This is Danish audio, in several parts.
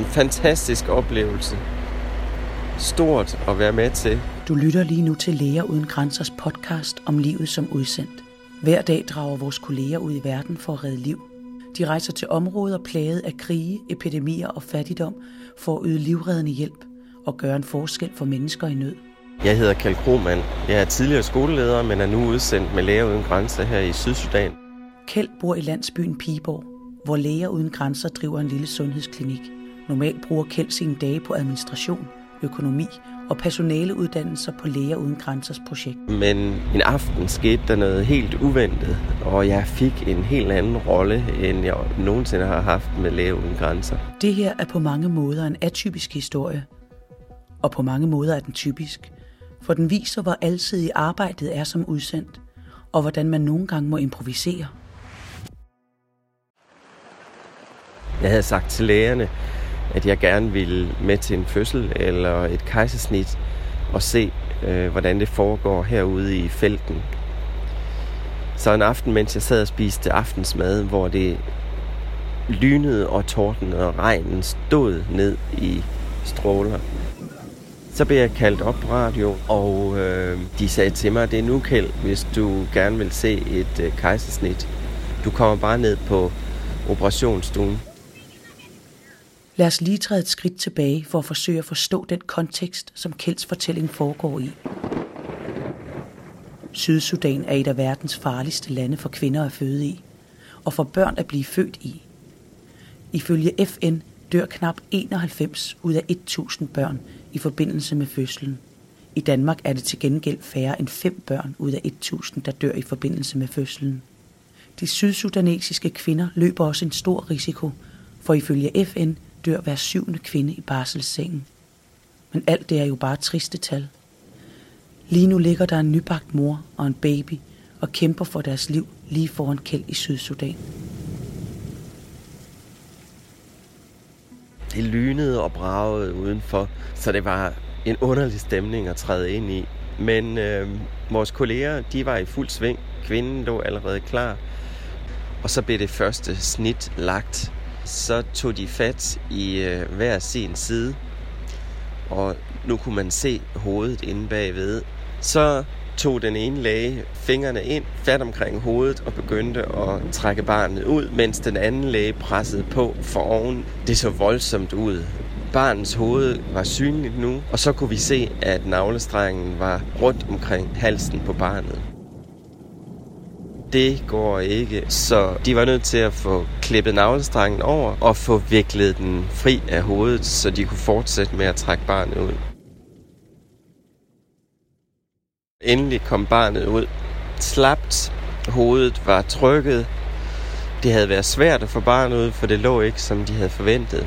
En fantastisk oplevelse. Stort at være med til. Du lytter lige nu til Læger Uden Grænsers podcast om livet som udsendt. Hver dag drager vores kolleger ud i verden for at redde liv. De rejser til områder plaget af krige, epidemier og fattigdom for at yde livreddende hjælp og gøre en forskel for mennesker i nød. Jeg hedder Kjeld Krohmann. Jeg er tidligere skoleleder, men er nu udsendt med Læger Uden Grænser her i Sydsudan. Kjeld bor i landsbyen Piborg, hvor Læger Uden Grænser driver en lille sundhedsklinik. Normalt bruger Kjeld sine dage på administration, økonomi og personaleuddannelser på Læger Uden Grænsers projekt. Men en aften skete der noget helt uventet, og jeg fik en helt anden rolle, end jeg nogensinde har haft med Læger Uden Grænser. Det her er på mange måder en atypisk historie, og på mange måder er den typisk, for den viser, hvor alsidig arbejdet er som udsendt, og hvordan man nogle gange må improvisere. Jeg havde sagt til lægerne, at jeg gerne ville med til en fødsel eller et kejsersnit og se, øh, hvordan det foregår herude i felten. Så en aften, mens jeg sad og spiste aftensmad, hvor det lynede og torden og regnen stod ned i stråler, så blev jeg kaldt op på radio, og øh, de sagde til mig, det er nu, Kjeld, hvis du gerne vil se et øh, kejsersnit. Du kommer bare ned på operationsstuen. Lad os lige træde et skridt tilbage for at forsøge at forstå den kontekst, som Kjelds fortælling foregår i. Sydsudan er et af verdens farligste lande for kvinder at føde i, og for børn at blive født i. Ifølge FN dør knap 91 ud af 1000 børn i forbindelse med fødslen. I Danmark er det til gengæld færre end 5 børn ud af 1000, der dør i forbindelse med fødslen. De sydsudanesiske kvinder løber også en stor risiko, for ifølge FN dør hver syvende kvinde i barselssengen. Men alt det er jo bare triste tal. Lige nu ligger der en nybagt mor og en baby og kæmper for deres liv lige foran Kæld i Sydsudan. Det lynede og bragede udenfor, så det var en underlig stemning at træde ind i. Men øh, vores kolleger, de var i fuld sving. Kvinden lå allerede klar. Og så blev det første snit lagt så tog de fat i øh, hver sin side, og nu kunne man se hovedet inde bagved. Så tog den ene læge fingrene ind, fat omkring hovedet og begyndte at trække barnet ud, mens den anden læge pressede på for oven. Det så voldsomt ud. Barnets hoved var synligt nu, og så kunne vi se, at navlestrengen var rundt omkring halsen på barnet det går ikke. Så de var nødt til at få klippet navlestrangen over og få viklet den fri af hovedet, så de kunne fortsætte med at trække barnet ud. Endelig kom barnet ud. Slapt. Hovedet var trykket. Det havde været svært at få barnet ud, for det lå ikke, som de havde forventet.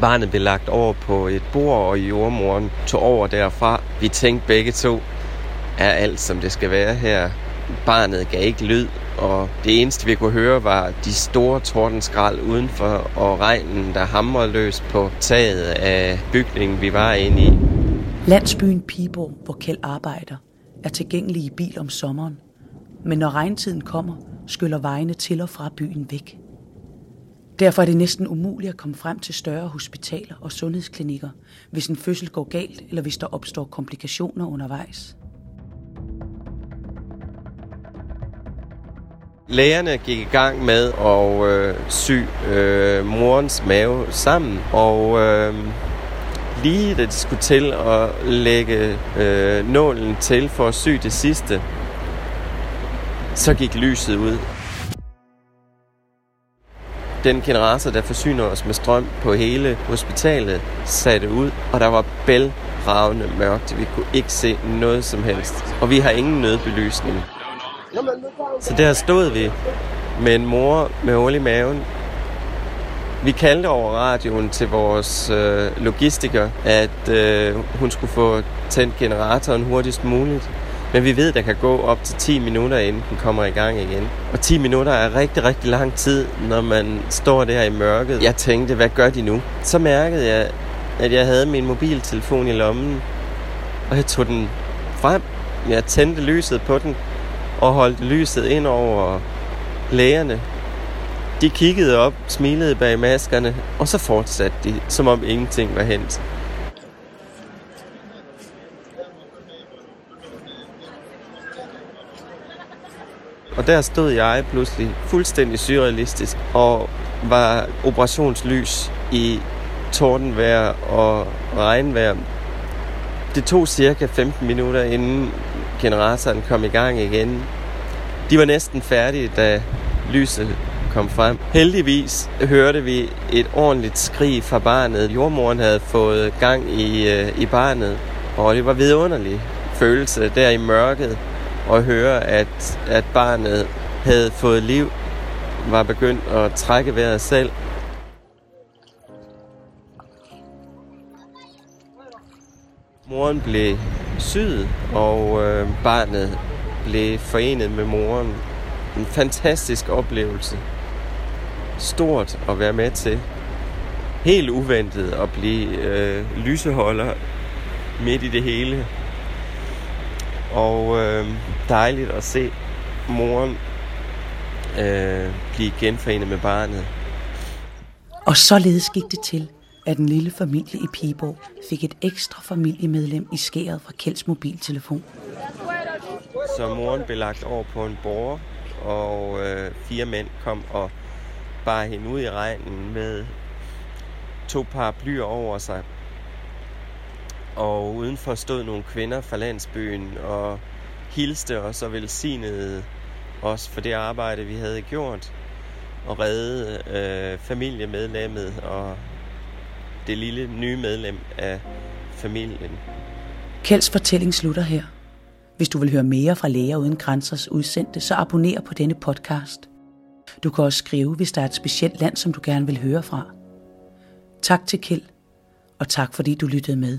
Barnet blev lagt over på et bord, og jordmoren tog over derfra. Vi tænkte begge to, er alt som det skal være her. Barnet gav ikke lyd, og det eneste vi kunne høre var de store tordenskrald udenfor og regnen, der hamrede løs på taget af bygningen, vi var inde i. Landsbyen Piborg, hvor Kjeld arbejder, er tilgængelig i bil om sommeren. Men når regntiden kommer, skyller vejene til og fra byen væk. Derfor er det næsten umuligt at komme frem til større hospitaler og sundhedsklinikker, hvis en fødsel går galt eller hvis der opstår komplikationer undervejs. Lægerne gik i gang med at øh, sy øh, morens mave sammen, og øh, lige da de skulle til at lægge øh, nålen til for at sy det sidste, så gik lyset ud. Den generator, der forsyner os med strøm på hele hospitalet, satte ud, og der var bælragende mørkt. Vi kunne ikke se noget som helst. Og vi har ingen nødbelysning. Så der stod vi med en mor med hul i maven. Vi kaldte over radioen til vores øh, logistiker, at øh, hun skulle få tændt generatoren hurtigst muligt. Men vi ved, at der kan gå op til 10 minutter, inden den kommer i gang igen. Og 10 minutter er rigtig, rigtig lang tid, når man står der i mørket. Jeg tænkte, hvad gør de nu? Så mærkede jeg, at jeg havde min mobiltelefon i lommen, og jeg tog den frem. Jeg tændte lyset på den, og holdt lyset ind over lægerne. De kiggede op, smilede bag maskerne, og så fortsatte de, som om ingenting var hent. Og der stod jeg pludselig fuldstændig surrealistisk og var operationslys i tordenvejr og regnvejr. Det tog cirka 15 minutter, inden generatoren kom i gang igen. De var næsten færdige, da lyset kom frem. Heldigvis hørte vi et ordentligt skrig fra barnet. Jordmoren havde fået gang i, øh, i barnet, og det var vidunderlig følelse der i mørket at høre, at, at barnet havde fået liv, var begyndt at trække vejret selv. Moren blev syet, og øh, barnet blev forenet med moren. En fantastisk oplevelse. Stort at være med til. Helt uventet at blive øh, lyseholder midt i det hele. Og øh, dejligt at se moren øh, blive genforenet med barnet. Og således gik det til, at den lille familie i Piborg fik et ekstra familiemedlem i skæret fra Kjelds mobiltelefon. Så moren blev lagt over på en borger, og øh, fire mænd kom og bar hende ud i regnen med to paraplyer over sig. Og udenfor stod nogle kvinder fra landsbyen og hilste os og velsignede os for det arbejde, vi havde gjort. Og redde øh, familiemedlemmet og det lille nye medlem af familien. Kjelds fortælling slutter her. Hvis du vil høre mere fra Læger Uden Grænsers udsendte, så abonner på denne podcast. Du kan også skrive, hvis der er et specielt land, som du gerne vil høre fra. Tak til Kjeld, og tak fordi du lyttede med.